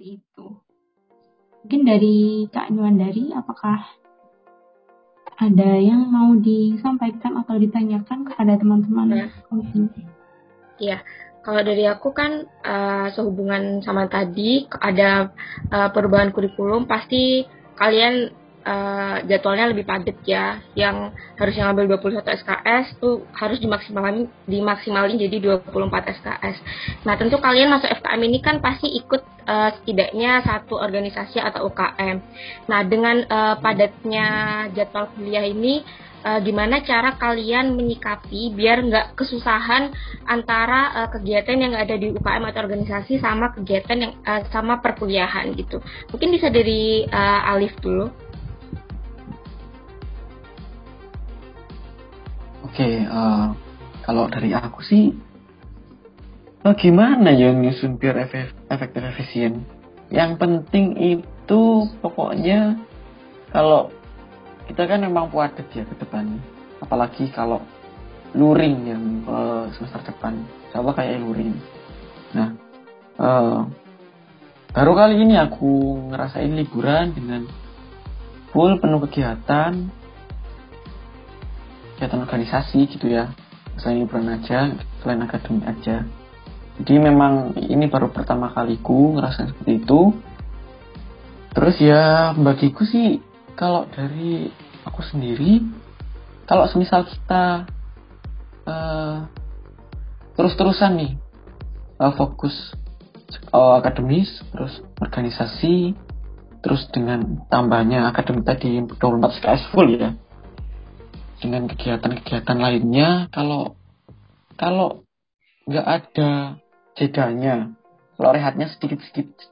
seperti itu. Mungkin dari Kak Nyuandari, apakah ada yang mau disampaikan atau ditanyakan kepada teman-teman? Iya, kalau dari aku kan uh, sehubungan sama tadi ada uh, perubahan kurikulum pasti kalian uh, jadwalnya lebih padat ya. Yang harusnya ngambil 21 SKS tuh harus dimaksimalin dimaksimalin jadi 24 SKS. Nah, tentu kalian masuk FKM ini kan pasti ikut uh, setidaknya satu organisasi atau UKM. Nah, dengan uh, padatnya jadwal kuliah ini uh, gimana cara kalian menyikapi biar nggak kesusahan antara uh, kegiatan yang ada di UKM atau organisasi sama kegiatan yang uh, sama perkuliahan gitu. Mungkin bisa dari uh, Alif dulu. Oke, okay, uh, kalau dari aku sih, oh gimana ya nyusun biar efek, efektif efisien? Yang penting itu pokoknya kalau kita kan memang padat ya ke depan, apalagi kalau luring yang uh, semester depan, sama kayak luring. Nah, uh, baru kali ini aku ngerasain liburan dengan full penuh kegiatan kegiatan organisasi gitu ya. Selain liburan aja selain akademik aja. Jadi memang ini baru pertama kaliku ngerasain seperti itu. Terus ya bagiku sih kalau dari aku sendiri kalau semisal kita uh, terus-terusan nih uh, fokus uh, akademis terus organisasi terus dengan tambahnya akademik tadi 24 SKS full ya dengan kegiatan-kegiatan lainnya kalau kalau nggak ada jedanya kalau rehatnya sedikit-sedikit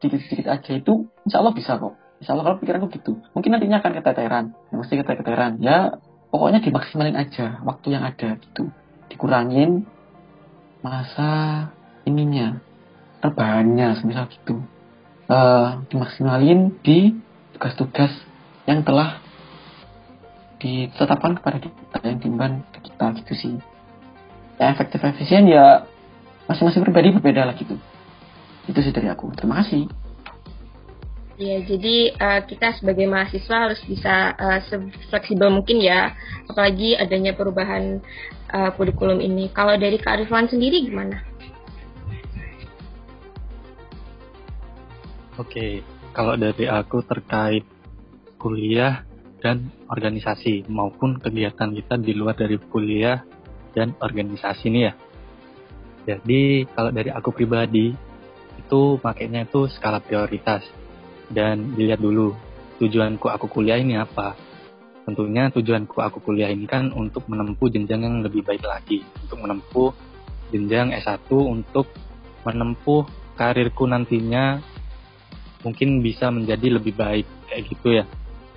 sedikit-sedikit aja itu insya Allah bisa kok. Insya Allah kalau pikiranku gitu. Mungkin nantinya akan keteteran. Ya mesti keteteran. Ya pokoknya dimaksimalin aja waktu yang ada gitu. Dikurangin masa ininya rebahannya semisal gitu. Uh, dimaksimalin di tugas-tugas yang telah ditetapkan kepada kita yang timban kita gitu sih yang efektif efisien ya masing-masing pribadi berbeda lah gitu itu sih dari aku terima kasih Ya, jadi uh, kita sebagai mahasiswa harus bisa uh, fleksibel mungkin ya, apalagi adanya perubahan uh, kurikulum ini. Kalau dari Kak Rifwan sendiri gimana? Oke, kalau dari aku terkait kuliah dan organisasi maupun kegiatan kita di luar dari kuliah dan organisasi ini ya. Jadi kalau dari aku pribadi itu makanya itu skala prioritas dan dilihat dulu tujuanku aku kuliah ini apa. Tentunya tujuanku aku kuliah ini kan untuk menempuh jenjang yang lebih baik lagi, untuk menempuh jenjang S1 untuk menempuh karirku nantinya mungkin bisa menjadi lebih baik kayak gitu ya.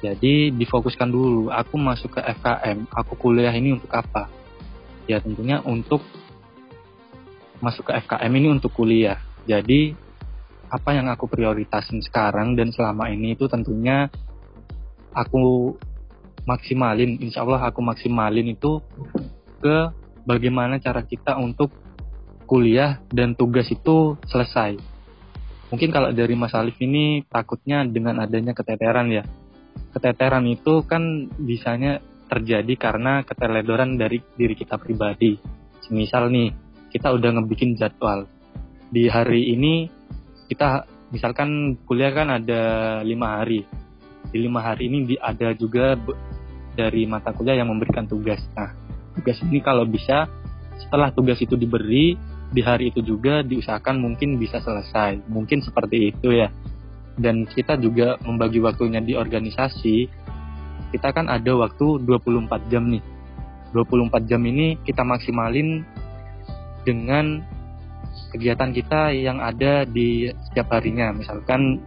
Jadi difokuskan dulu, aku masuk ke FKM, aku kuliah ini untuk apa? Ya tentunya untuk masuk ke FKM ini untuk kuliah. Jadi apa yang aku prioritasin sekarang dan selama ini itu tentunya aku maksimalin, insya Allah aku maksimalin itu ke bagaimana cara kita untuk kuliah dan tugas itu selesai. Mungkin kalau dari Mas Alif ini takutnya dengan adanya keteteran ya, keteteran itu kan bisanya terjadi karena keteledoran dari diri kita pribadi. Misal nih, kita udah ngebikin jadwal. Di hari ini kita misalkan kuliah kan ada lima hari. Di lima hari ini ada juga dari mata kuliah yang memberikan tugas. Nah, tugas ini kalau bisa setelah tugas itu diberi di hari itu juga diusahakan mungkin bisa selesai. Mungkin seperti itu ya dan kita juga membagi waktunya di organisasi kita kan ada waktu 24 jam nih. 24 jam ini kita maksimalin dengan kegiatan kita yang ada di setiap harinya. Misalkan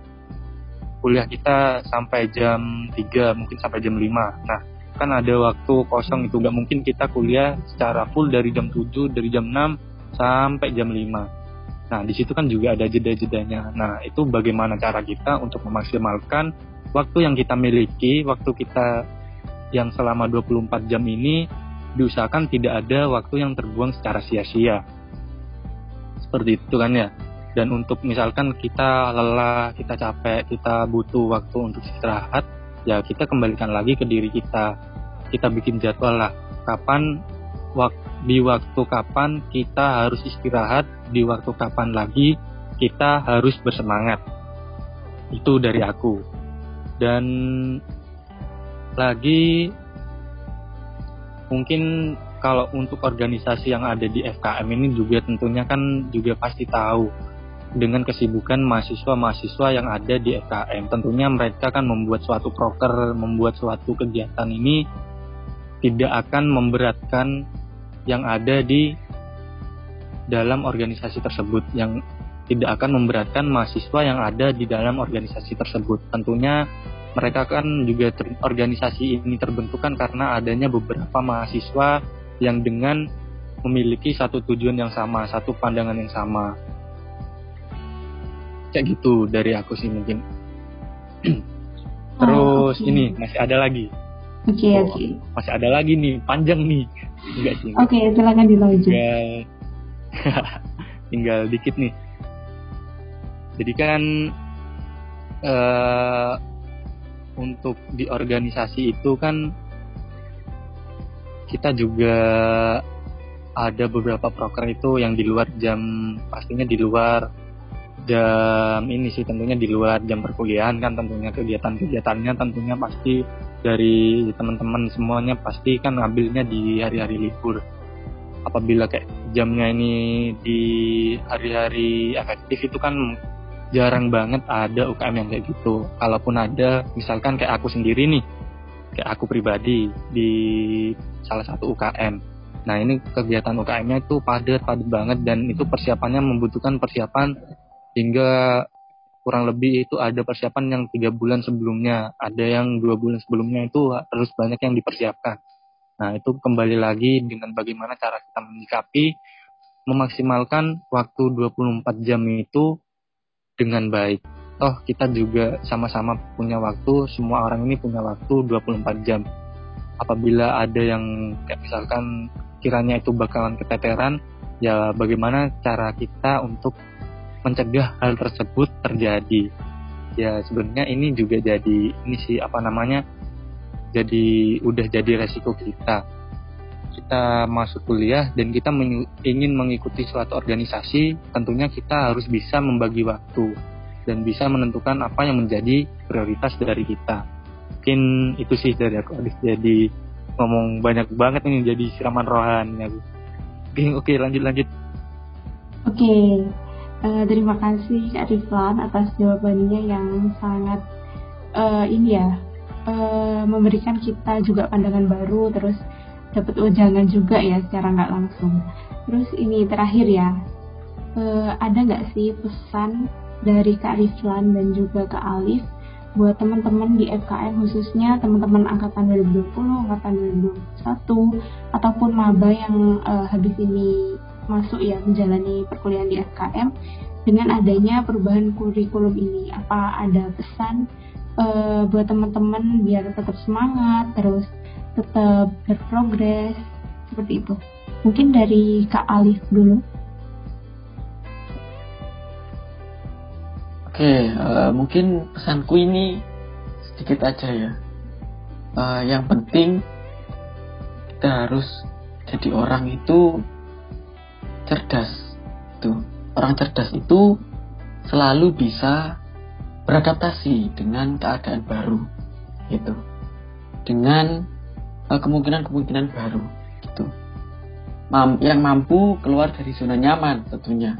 kuliah kita sampai jam 3 mungkin sampai jam 5 nah kan ada waktu kosong itu. Nggak mungkin kita kuliah secara full dari jam 7 dari jam 6 sampai jam 5 Nah, di situ kan juga ada jeda-jedanya. Nah, itu bagaimana cara kita untuk memaksimalkan waktu yang kita miliki, waktu kita yang selama 24 jam ini diusahakan tidak ada waktu yang terbuang secara sia-sia. seperti itu kan ya dan untuk misalkan kita lelah kita capek kita butuh waktu untuk istirahat ya kita kembalikan lagi ke diri kita kita bikin jadwal lah kapan wak di waktu kapan kita harus istirahat di waktu kapan lagi kita harus bersemangat itu dari aku dan lagi mungkin kalau untuk organisasi yang ada di FKM ini juga tentunya kan juga pasti tahu dengan kesibukan mahasiswa-mahasiswa yang ada di FKM. Tentunya mereka kan membuat suatu proker, membuat suatu kegiatan ini tidak akan memberatkan yang ada di dalam organisasi tersebut yang tidak akan memberatkan mahasiswa yang ada di dalam organisasi tersebut. Tentunya mereka kan juga ter, organisasi ini terbentuk kan karena adanya beberapa mahasiswa yang dengan memiliki satu tujuan yang sama, satu pandangan yang sama. Kayak gitu dari aku sih mungkin. Terus oh, okay. ini masih ada lagi. Oke okay, oh. Okay. Masih ada lagi nih, panjang nih. Enggak sih. Oke, okay, silakan dilanjut. Tinggal, tinggal dikit nih. Jadi kan uh, untuk di organisasi itu kan kita juga ada beberapa proker itu yang di luar jam pastinya di luar jam ini sih tentunya di luar jam perkuliahan kan tentunya kegiatan-kegiatannya tentunya pasti dari teman-teman semuanya pasti kan ngambilnya di hari-hari libur apabila kayak jamnya ini di hari-hari efektif itu kan jarang banget ada UKM yang kayak gitu kalaupun ada misalkan kayak aku sendiri nih kayak aku pribadi di salah satu UKM. Nah ini kegiatan UKM-nya itu padat padat banget dan itu persiapannya membutuhkan persiapan hingga kurang lebih itu ada persiapan yang tiga bulan sebelumnya, ada yang dua bulan sebelumnya itu harus banyak yang dipersiapkan. Nah itu kembali lagi dengan bagaimana cara kita menyikapi memaksimalkan waktu 24 jam itu dengan baik. Toh kita juga sama-sama punya waktu, semua orang ini punya waktu 24 jam apabila ada yang kayak misalkan kiranya itu bakalan keteteran ya bagaimana cara kita untuk mencegah hal tersebut terjadi. Ya sebenarnya ini juga jadi ini sih apa namanya jadi udah jadi resiko kita. Kita masuk kuliah dan kita ingin mengikuti suatu organisasi tentunya kita harus bisa membagi waktu dan bisa menentukan apa yang menjadi prioritas dari kita. Mungkin itu sih dari aku habis jadi ngomong banyak banget ini jadi siraman rohani aku. Oke oke lanjut lanjut. Oke uh, terima kasih Kak Riflan atas jawabannya yang sangat uh, ini ya uh, memberikan kita juga pandangan baru terus dapat ujangan juga ya secara nggak langsung. Terus ini terakhir ya uh, ada nggak sih pesan dari Kak Riflan dan juga Kak Alif buat teman-teman di FKM khususnya teman-teman angkatan 2020, angkatan 2021 ataupun maba yang uh, habis ini masuk ya menjalani perkuliahan di FKM dengan adanya perubahan kurikulum ini. Apa ada pesan uh, buat teman-teman biar tetap semangat terus tetap berprogres seperti itu. Mungkin dari Kak Alif dulu. Oke, uh, mungkin pesanku ini sedikit aja ya. Uh, yang penting kita harus jadi orang itu cerdas. Tuh, orang cerdas itu selalu bisa beradaptasi dengan keadaan baru, gitu. Dengan uh, kemungkinan-kemungkinan baru, gitu. Yang mampu keluar dari zona nyaman tentunya.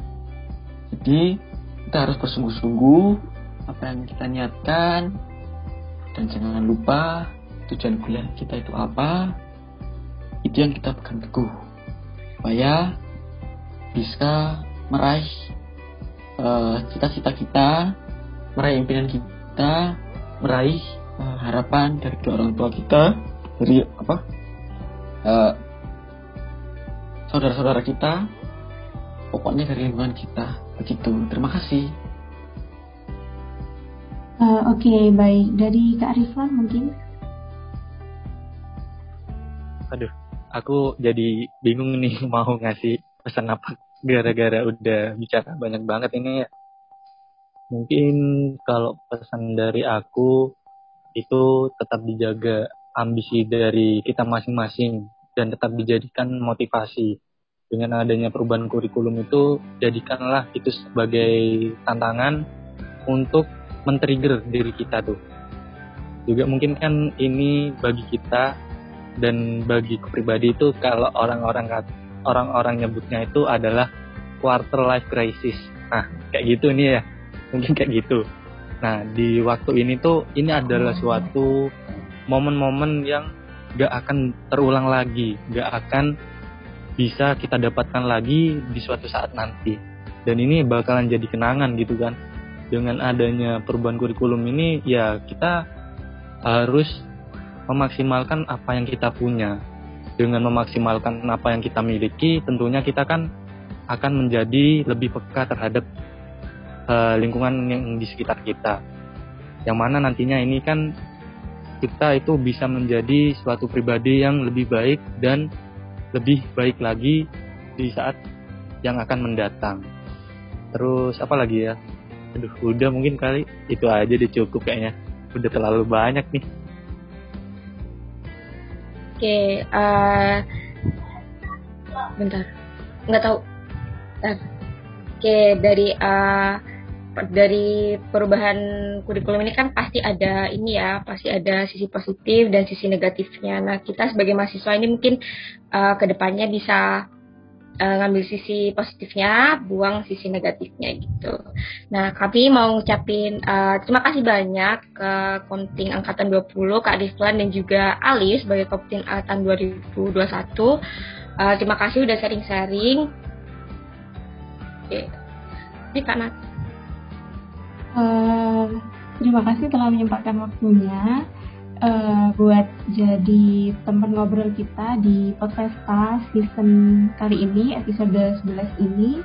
Jadi kita harus bersungguh-sungguh apa yang kita niatkan dan jangan lupa tujuan kuliah kita itu apa itu yang kita pegang teguh supaya bisa meraih eh, cita-cita uh, kita meraih impian kita meraih uh, harapan dari kedua orang tua kita dari apa? Uh, saudara-saudara kita pokoknya dari lingkungan kita. Begitu. Terima kasih. Uh, oke okay, baik. Dari Kak Rifan mungkin. Aduh aku jadi bingung nih mau ngasih pesan apa gara-gara udah bicara banyak banget ini ya. Mungkin kalau pesan dari aku itu tetap dijaga ambisi dari kita masing-masing dan tetap dijadikan motivasi. Dengan adanya perubahan kurikulum itu, jadikanlah itu sebagai tantangan untuk men-trigger diri kita tuh. Juga mungkin kan ini bagi kita dan bagi pribadi itu kalau orang-orang orang-orang nyebutnya itu adalah quarter life crisis. Nah, kayak gitu nih ya. Mungkin kayak gitu. Nah, di waktu ini tuh ini adalah suatu momen-momen yang gak akan terulang lagi, gak akan bisa kita dapatkan lagi di suatu saat nanti. Dan ini bakalan jadi kenangan gitu kan. Dengan adanya perubahan kurikulum ini ya kita harus memaksimalkan apa yang kita punya dengan memaksimalkan apa yang kita miliki, tentunya kita kan akan menjadi lebih peka terhadap uh, lingkungan yang di sekitar kita. Yang mana nantinya ini kan kita itu bisa menjadi suatu pribadi yang lebih baik dan lebih baik lagi di saat yang akan mendatang. Terus apa lagi ya? Aduh, udah mungkin kali itu aja deh cukup kayaknya. Udah terlalu banyak nih. Oke, uh, bentar, nggak tahu. Bentar. Oke, dari uh, dari perubahan kurikulum ini kan pasti ada ini ya, pasti ada sisi positif dan sisi negatifnya. Nah, kita sebagai mahasiswa ini mungkin uh, ke depannya bisa uh, ngambil sisi positifnya, buang sisi negatifnya gitu. Nah, kami mau ngucapin uh, terima kasih banyak ke Komting Angkatan 20, Kak Riflan dan juga Ali sebagai Komting Angkatan 2021. Uh, terima kasih udah sharing-sharing. Oke. Ini Kak Nat. Uh, terima kasih telah menyempatkan waktunya uh, buat jadi teman ngobrol kita di Podfesta season kali ini, episode 11 ini.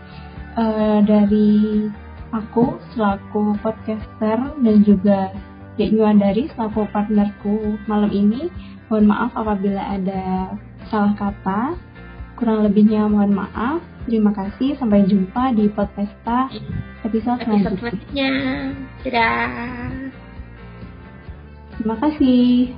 Uh, dari aku selaku podcaster dan juga Dek dari selaku partnerku malam ini. Mohon maaf apabila ada salah kata. Kurang lebihnya mohon maaf. Terima kasih. Sampai jumpa di Podfesta episode selanjutnya. Dadah. Terima kasih.